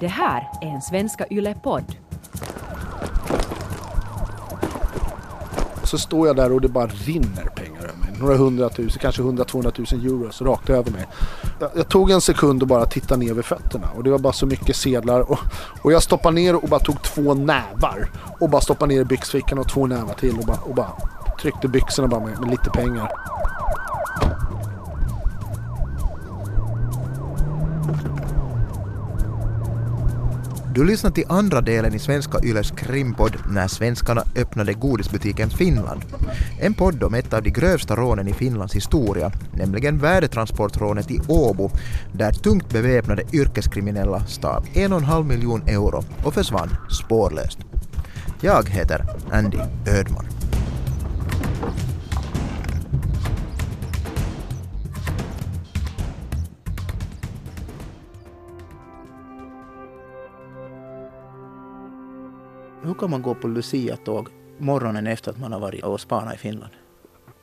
Det här är en Svenska Yle-podd. Så står jag där och det bara rinner pengar över mig. Några hundratusen, kanske hundra, tvåhundratusen euro rakt över mig. Jag, jag, tog en sekund och bara tittade ner vid fötterna och det var bara så mycket sedlar. Och, och jag stoppade ner och bara tog två nävar. Och bara stoppade ner i byxfickan och två nävar till och bara, och bara tryckte byxorna bara med, med lite pengar. Du lyssnar till andra delen i Svenska Yles krimpodd När svenskarna öppnade godisbutiken Finland. En podd om ett av de grövsta rånen i Finlands historia, nämligen värdetransportrånet i Åbo, där tungt beväpnade yrkeskriminella stal en och en halv miljon euro och försvann spårlöst. Jag heter Andy Ödman. Hur kan man gå på Lucia-tåg morgonen efter att man har varit och spanat i Finland?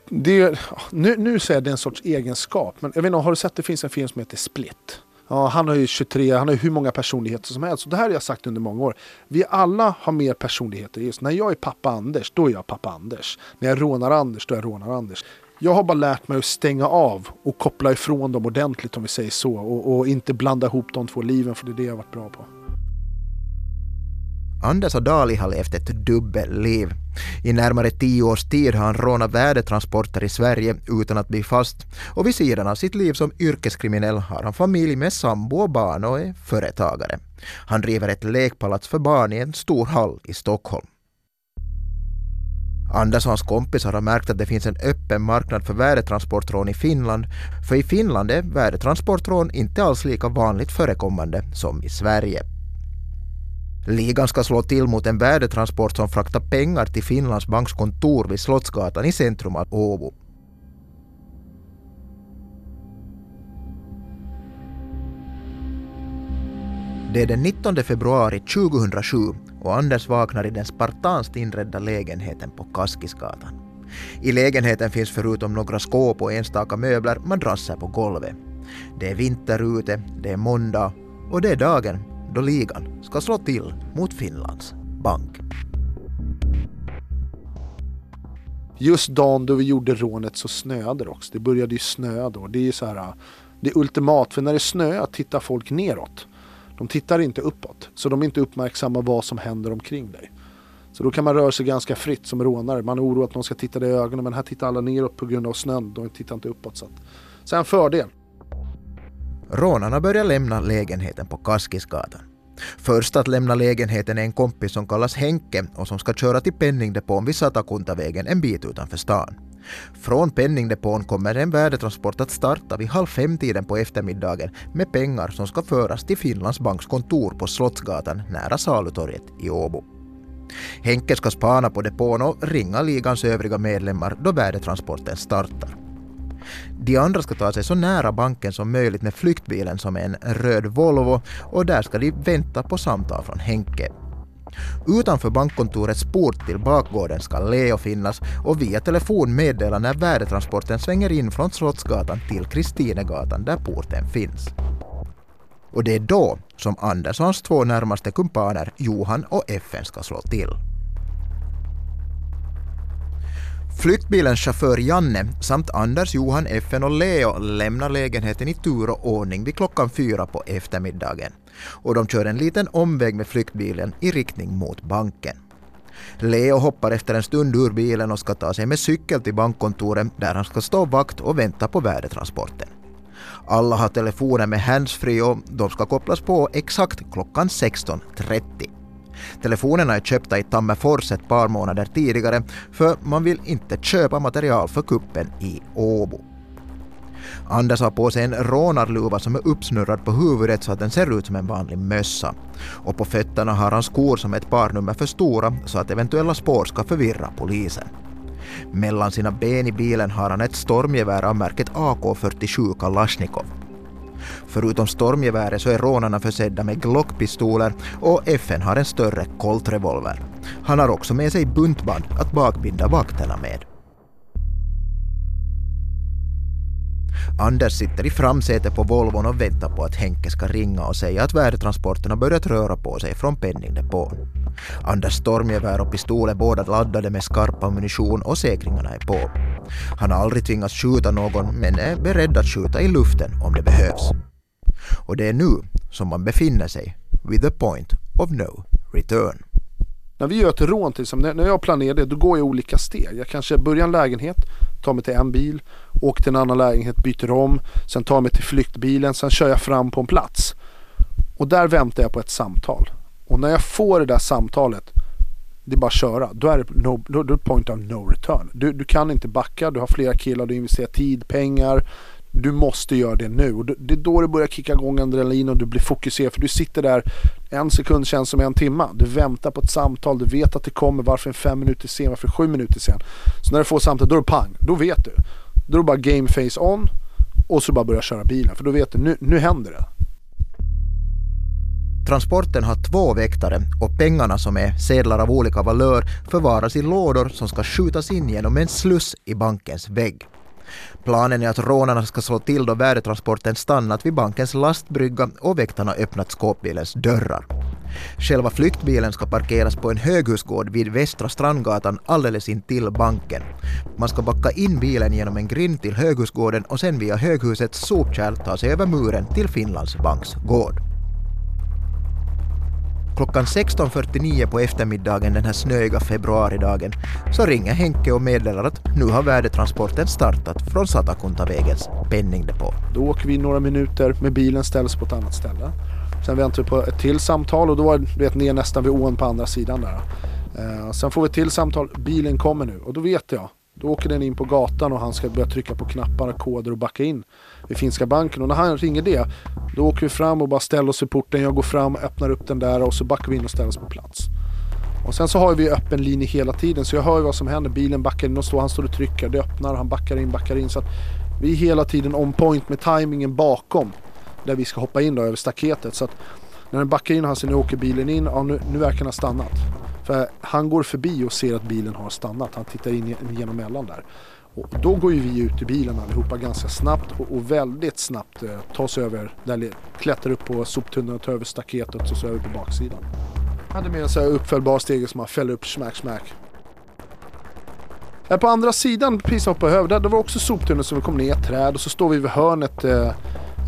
Det, nu, nu säger jag det är en sorts egenskap, men jag vet inte, har du sett det finns en film som heter Split? Ja, han har ju 23, han har ju hur många personligheter som helst. Och det här har jag sagt under många år. Vi alla har mer personligheter. Just när jag är pappa Anders, då är jag pappa Anders. När jag rånar Anders, då är jag rånar Anders. Jag har bara lärt mig att stänga av och koppla ifrån dem ordentligt om vi säger så. Och, och inte blanda ihop de två liven, för det är det jag har varit bra på. Anders och Dali har levt ett dubbelliv. I närmare tio års tid har han rånat värdetransporter i Sverige utan att bli fast och vid sidan av sitt liv som yrkeskriminell har han familj med sambo och barn och är företagare. Han driver ett lekpalats för barn i en stor hall i Stockholm. Anders och hans kompisar har märkt att det finns en öppen marknad för värdetransportrån i Finland, för i Finland är värdetransportrån inte alls lika vanligt förekommande som i Sverige. Ligan ska slå till mot en värdetransport som fraktar pengar till Finlands banks kontor vid Slottsgatan i centrum av Åbo. Det är den 19 februari 2007 och Anders vaknar i den spartanskt inredda lägenheten på Kaskisgatan. I lägenheten finns förutom några skåp och enstaka möbler madrasser på golvet. Det är vinter ute, det är måndag och det är dagen då ligan ska slå till mot Finlands bank. Just dagen då vi gjorde rånet så snöade det också. Det började ju snöa då. Det är ju så här, det är ultimat, för när det snöar tittar folk neråt. De tittar inte uppåt, så de är inte uppmärksamma vad som händer omkring dig. Så då kan man röra sig ganska fritt som rånare. Man är orolig att någon ska titta dig i ögonen, men här tittar alla neråt på grund av snön. De tittar inte uppåt. Så, att, så en fördel. Rånarna börjar lämna lägenheten på Kaskisgatan. Först att lämna lägenheten är en kompis som kallas Henke och som ska köra till penningdepån vid Satakuntavägen en bit utanför stan. Från penningdepån kommer en värdetransport att starta vid halv fem-tiden på eftermiddagen med pengar som ska föras till Finlands banks kontor på Slottsgatan nära Salutorget i Åbo. Henke ska spana på depån och ringa ligans övriga medlemmar då värdetransporten startar. De andra ska ta sig så nära banken som möjligt med flyktbilen som är en röd Volvo och där ska de vänta på samtal från Henke. Utanför bankkontorets port till bakgården ska Leo finnas och via telefon meddela när värdetransporten svänger in från Slottsgatan till Kristinegatan där porten finns. Och det är då som Anders och hans två närmaste kumpaner Johan och FN ska slå till. Flyktbilens chaufför Janne samt Anders, Johan, FN och Leo lämnar lägenheten i tur och ordning vid klockan fyra på eftermiddagen. Och de kör en liten omväg med flyktbilen i riktning mot banken. Leo hoppar efter en stund ur bilen och ska ta sig med cykel till bankkontoret där han ska stå vakt och vänta på värdetransporten. Alla har telefoner med handsfree och de ska kopplas på exakt klockan 16.30. Telefonerna är köpta i Tammerfors ett par månader tidigare för man vill inte köpa material för kuppen i Åbo. Anders har på sig en rånarluva som är uppsnurrad på huvudet så att den ser ut som en vanlig mössa. Och på fötterna har han skor som är ett par nummer för stora så att eventuella spår ska förvirra polisen. Mellan sina ben i bilen har han ett stormgevär av märket AK47 Kalashnikov. Förutom stormgeväret så är rånarna försedda med Glockpistoler och FN har en större Colt-revolver. Han har också med sig buntband att bakbinda vakterna med. Anders sitter i framsätet på Volvon och väntar på att Henke ska ringa och säga att värdetransporterna börjat röra på sig från penningdepån. Anders stormgevär och pistol är båda laddade med skarp ammunition och säkringarna är på. Han har aldrig tvingats skjuta någon men är beredd att skjuta i luften om det behövs. Och det är nu som man befinner sig vid the point of no return. När vi gör ett rån till exempel, när jag planerar det, då går jag i olika steg. Jag kanske börjar en lägenhet, tar mig till en bil, åker till en annan lägenhet, byter om, sen tar jag mig till flyktbilen, sen kör jag fram på en plats. Och där väntar jag på ett samtal. Och när jag får det där samtalet, det är bara att köra. Då är det, no, då då point of no return. Du, du kan inte backa, du har flera killar, du investerar tid, pengar, du måste göra det nu. Och det är då det börjar kicka igång adrenalin och du blir fokuserad. För du sitter där, en sekund känns som en timme. Du väntar på ett samtal, du vet att det kommer. Varför är fem minuter sen, varför är sju minuter sen? Så när du får samtal, då är det pang. Då vet du. Då är det bara game face on och så bara börja köra bilen. För då vet du, nu, nu händer det. Transporten har två väktare och pengarna som är sedlar av olika valör förvaras i lådor som ska skjutas in genom en sluss i bankens vägg. Planen är att rånarna ska slå till då värdetransporten stannat vid bankens lastbrygga och väktarna öppnat skåpbilens dörrar. Själva flyktbilen ska parkeras på en höghusgård vid Västra Strandgatan alldeles intill banken. Man ska backa in bilen genom en grind till höghusgården och sen via höghusets sopkärl ta sig över muren till Finlands banks gård. Klockan 16.49 på eftermiddagen den här snöiga februaridagen så ringer Henke och meddelar att nu har värdetransporten startat från Satakuntavägens penningdepå. Då åker vi några minuter med bilen ställs på ett annat ställe. Sen väntar vi på ett till samtal och då är du vet, ner nästan vid ån på andra sidan där. Eh, sen får vi ett till samtal, bilen kommer nu och då vet jag. Då åker den in på gatan och han ska börja trycka på knappar, koder och backa in vid Finska banken. Och när han ringer det, då åker vi fram och bara ställer oss i porten. Jag går fram, öppnar upp den där och så backar vi in och ställer oss på plats. Och sen så har vi öppen linje hela tiden så jag hör ju vad som händer. Bilen backar in och står, han står och trycker, det öppnar, han backar in, backar in. Så att vi är hela tiden on point med tajmingen bakom där vi ska hoppa in då över staketet. Så att när den backar in och han ser nu åker bilen in, ja nu, nu verkar den ha stannat. För han går förbi och ser att bilen har stannat. Han tittar in genom mellan där. Och då går ju vi ut i bilen allihopa ganska snabbt och, och väldigt snabbt eh, tar oss över, där, klättrar upp på soptunnan tar över staketet och så över på baksidan. Jag hade med en så här uppfällbar stege som man fäller upp smack smack. Här på andra sidan, precis uppe över, där, där var också soptunnor som vi kom ner i träd och så står vi vid hörnet eh,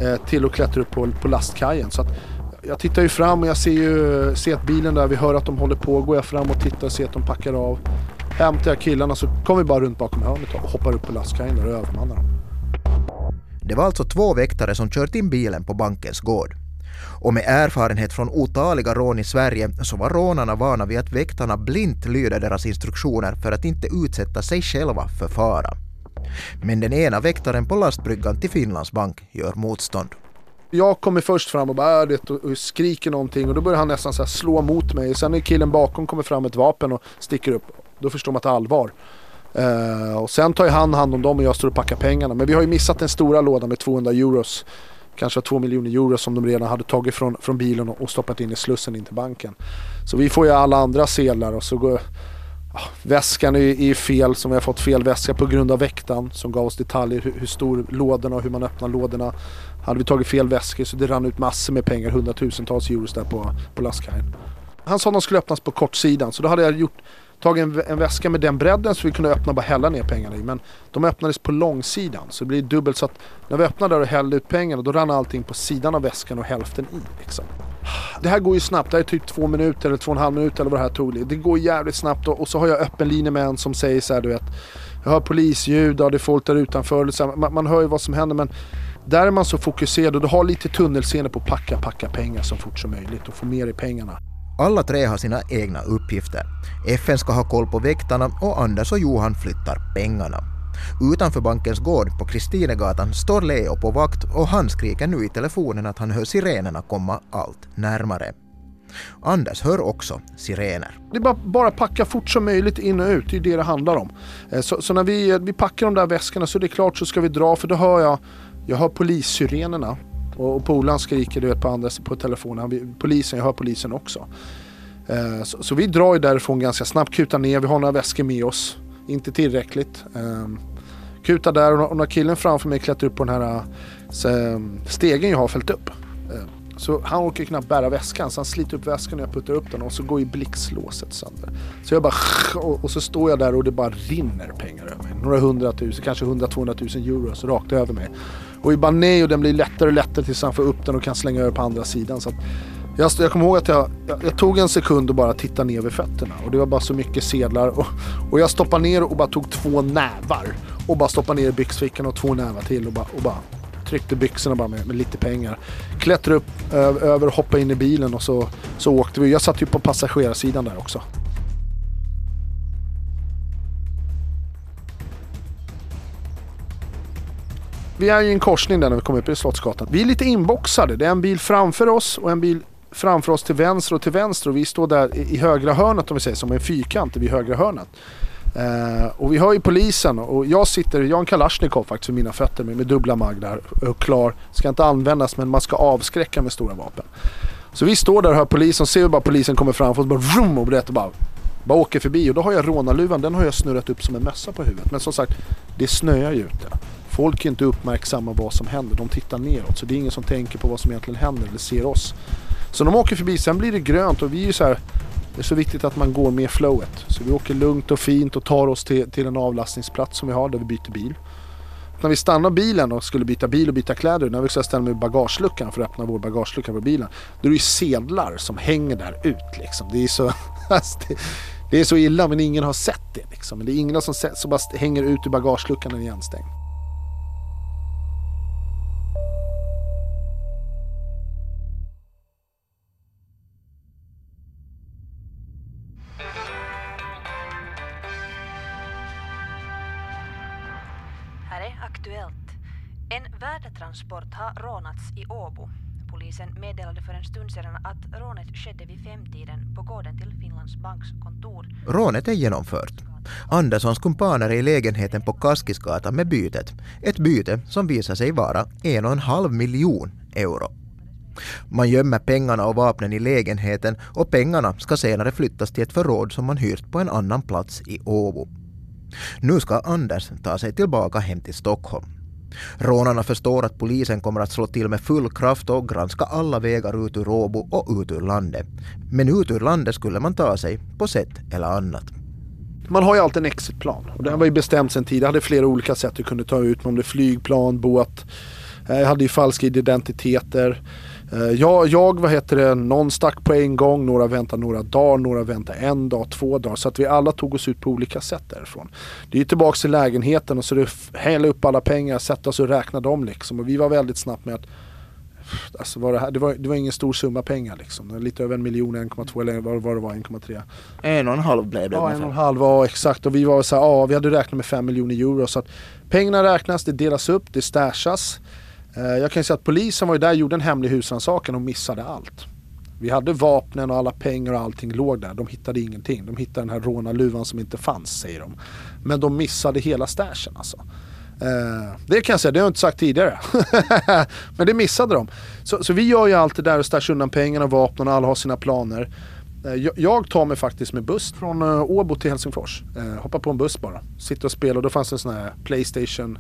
eh, till och klättrar upp på, på lastkajen. Så att jag tittar ju fram och jag ser ju ser att bilen där, vi hör att de håller på. Går jag fram och tittar och ser att de packar av. Hämtar jag killarna så kommer vi bara runt bakom hörnet och hoppar upp på lastkajen och övermannar dem. Det var alltså två väktare som kört in bilen på bankens gård. Och med erfarenhet från otaliga rån i Sverige så var rånarna vana vid att väktarna blint lyder deras instruktioner för att inte utsätta sig själva för fara. Men den ena väktaren på lastbryggan till Finlands bank gör motstånd. Jag kommer först fram och bara äh, vet, och skriker någonting och då börjar han nästan slå mot mig. Sen när killen bakom kommer fram med ett vapen och sticker upp. Då förstår man att det är allvar. Uh, och sen tar ju han hand om dem och jag står och packar pengarna. Men vi har ju missat den stora lådan med 200 euros. Kanske 2 miljoner euro som de redan hade tagit från, från bilen och, och stoppat in i slussen in till banken. Så vi får ju alla andra sedlar och så går ja, väskan är ju fel som vi har fått fel väska på grund av väktaren som gav oss detaljer hur, hur stor lådorna och hur man öppnar lådorna. Hade vi tagit fel väskor så det rann ut massor med pengar, hundratusentals euros där på, på lastkajen. Han sa att de skulle öppnas på kortsidan så då hade jag gjort, tagit en, en, väska med den bredden så vi kunde öppna och bara hälla ner pengarna i. Men de öppnades på långsidan så det blir dubbelt så att när vi öppnade där och hällde ut pengarna då rann allting på sidan av väskan och hälften i. Liksom. Det här går ju snabbt, det här är typ två minuter eller två och en halv minut eller vad det här tog. Det går jävligt snabbt och, och så har jag öppen linje med en som säger så här, du vet. Jag hör polisljud och det är folk där utanför. Så här, man, man hör ju vad som händer men där är man så fokuserad och du har lite tunnelseende på att packa, packa pengar så fort som möjligt och få mer i pengarna. Alla tre har sina egna uppgifter. FN ska ha koll på väktarna och Anders och Johan flyttar pengarna. Utanför bankens gård på Kristinegatan står Leo på vakt och han skriker nu i telefonen att han hör sirenerna komma allt närmare. Anders hör också sirener. Det är bara, bara packa fort som möjligt in och ut, det är det det handlar om. Eh, så, så när vi, eh, vi packar de där väskorna så är det klart så ska vi dra för då hör jag, jag hör polissirenerna och, och polaren skriker du vet, på, andra, på telefonen. Polisen, jag hör polisen också. Eh, så, så, vi drar ju därifrån ganska snabbt, kutar ner. Vi har några väskor med oss. Inte tillräckligt. Eh, Kutar där och när killen framför mig klättrar upp på den här eh, så, ehm, stegen jag har fällt upp. Eh, så han orkar knappt bära väskan så han sliter upp väskan och jag puttar upp den och så går ju blixtlåset sönder. Så jag bara och, och så står jag där och det bara rinner pengar över mig. Några hundratusen, kanske hundra, tvåhundratusen euro så rakt över mig. Och i bara nej och den blir lättare och lättare tills han får upp den och kan slänga över på andra sidan. Så jag, jag kommer ihåg att jag, jag, jag, tog en sekund och bara tittade ner vid fötterna. Och det var bara så mycket sedlar. Och, och jag stoppade ner och bara tog två nävar. Och bara stoppade ner i byxfickan och två nävar till och bara, och bara tryckte byxorna bara med, med lite pengar. Klättrade upp över, hoppade in i bilen och så, så åkte vi. Jag satt ju på passagerarsidan där också. Vi är i en korsning där när vi kommer upp i Slottsgatan. Vi är lite inboxade. Det är en bil framför oss och en bil framför oss till vänster och till vänster och vi står där i högra hörnet om vi säger som en fyrkant vid högra hörnet. Eh, och vi hör ju polisen och jag sitter, jag har en Kalashnikov faktiskt vid mina fötter med, med dubbla maglar. och eh, klar. Ska inte användas men man ska avskräcka med stora vapen. Så vi står där och hör polisen, ser hur bara polisen kommer fram och bara vroom och berättar bara bara åker förbi och då har jag rånarluvan, den har jag snurrat upp som en mössa på huvudet. Men som sagt, det snöar ju ute. Folk är inte uppmärksamma vad som händer, de tittar neråt. Så det är ingen som tänker på vad som egentligen händer eller ser oss. Så de åker förbi, sen blir det grönt och vi är ju så här, Det är så viktigt att man går med flowet. Så vi åker lugnt och fint och tar oss till, till en avlastningsplats som vi har där vi byter bil. När vi stannar bilen och skulle byta bil och byta kläder, när vi ska ställa med bagageluckan för att öppna vår bagagelucka på bilen. Då är det ju sedlar som hänger där ut liksom. Det är så, alltså det, det, är så illa men ingen har sett det liksom. Men det är ingen som sett, så bara hänger ut ur bagageluckan när den är igenstängd. En värdetransport har rånats i Åbo. Polisen meddelade för en stund sedan att rånet skedde vid femtiden på gården till Finlands banks kontor. Rånet är genomfört. Anderssons kumpaner är i lägenheten på Kaskisgatan med bytet. Ett byte som visar sig vara en och en halv miljon euro. Man gömmer pengarna och vapnen i lägenheten och pengarna ska senare flyttas till ett förråd som man hyrt på en annan plats i Åbo. Nu ska Anders ta sig tillbaka hem till Stockholm. Rånarna förstår att polisen kommer att slå till med full kraft och granska alla vägar ut ur Åbo och ut ur landet. Men ut ur landet skulle man ta sig på sätt eller annat. Man har ju alltid en exitplan och det var ju bestämt sedan tidigare. Jag hade flera olika sätt du kunde ta ut mig, om det är flygplan, båt. Eh, jag hade ju falska identiteter. Eh, jag, jag, vad heter det, någon stack på en gång, några väntade några dagar, några väntade en dag, två dagar. Så att vi alla tog oss ut på olika sätt därifrån. Det är ju tillbaks till lägenheten och så det hälla upp alla pengar, sätta oss och räkna dem liksom. Och vi var väldigt snabbt med att Alltså var det, här, det, var, det var ingen stor summa pengar liksom. Lite över en miljon, 1,2 eller vad, vad det var, 1,3. En och en halv blev det Ja, en och en halv, ja exakt. Och vi var så här, ja vi hade räknat med 5 miljoner euro. Så att pengarna räknas, det delas upp, det stashas. Eh, jag kan säga att polisen var ju där och gjorde en hemlig husrannsakan och missade allt. Vi hade vapnen och alla pengar och allting låg där. De hittade ingenting. De hittade den här rånarluvan som inte fanns säger de. Men de missade hela stashen alltså. Eh, det kan jag säga, det har jag inte sagt tidigare. Men det missade de. Så, så, vi gör ju allt det där och stashar undan pengarna, och vapnen och alla har sina planer. Eh, jag, jag tar mig faktiskt med buss från Åbo till Helsingfors. hoppar på en buss bara. Sitter och spelar och då fanns det en sån här Playstation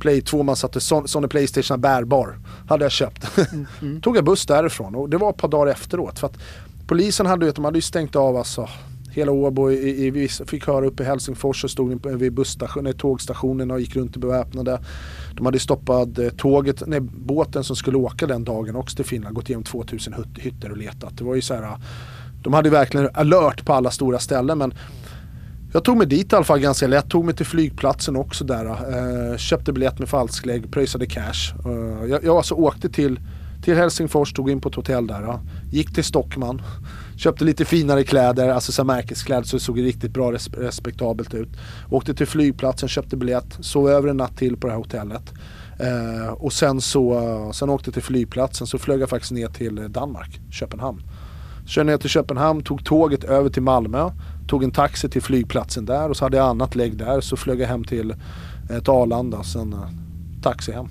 Play 2 man satte Sony Playstation bärbar. Hade jag köpt. Mm, mm. Tog jag buss därifrån och det var ett par dagar efteråt. För att polisen hade, de hade ju stängt av alltså hela Åbo i, i, fick höra uppe i Helsingfors och stod vid busstationen, tågstationen och gick runt i beväpnade. De hade stoppat eh, tåget, nej, båten som skulle åka den dagen också till Finland, gått igenom 2000 hytter och letat. Det var ju så här, de hade verkligen alert på alla stora ställen men jag tog mig dit i alla fall ganska lätt. Tog mig till flygplatsen också där. Eh, köpte biljett med falsklägg, pröjsade cash. Eh, jag, jag alltså åkte till, till Helsingfors, tog in på ett hotell där. Eh, gick till Stockman. Köpte lite finare kläder, alltså så märkeskläder så det såg riktigt bra res respektabelt ut. Åkte till flygplatsen, köpte biljett, sov över en natt till på det här hotellet. Eh, och sen så, sen åkte jag till flygplatsen så flög jag faktiskt ner till Danmark, Köpenhamn. Körde ner till Köpenhamn, tog tåget över till Malmö tog en taxi till flygplatsen där och så hade jag annat lägg där. Så flög jag hem till eh, till Arlanda, sen eh, taxi hem.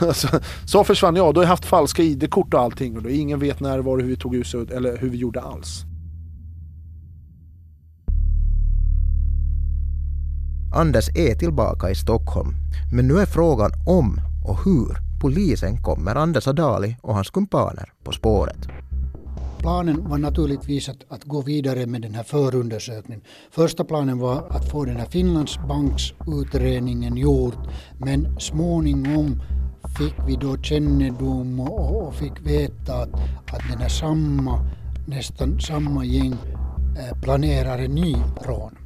så, så försvann jag. Då har jag haft falska ID-kort och allting. Och då ingen vet när, var, hur vi tog ut eller hur vi gjorde alls. Anders är tillbaka i Stockholm. Men nu är frågan om och hur polisen kommer Anders Adali och hans kumpaner på spåret. Planen var naturligtvis att, att gå vidare med den här förundersökningen. Första planen var att få den här Finlandsbanksutredningen gjord men småningom fick vi då kännedom och, och fick veta att, att den här samma, nästan samma gäng eh, planerar en ny rån.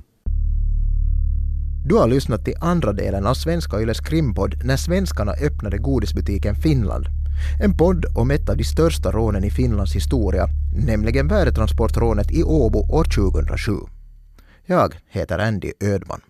Du har lyssnat till andra delen av Svenska Yles krimpodd När svenskarna öppnade godisbutiken Finland. En podd om ett av de största rånen i Finlands historia, nämligen värdetransportrånet i Åbo år 2007. Jag heter Andy Ödman.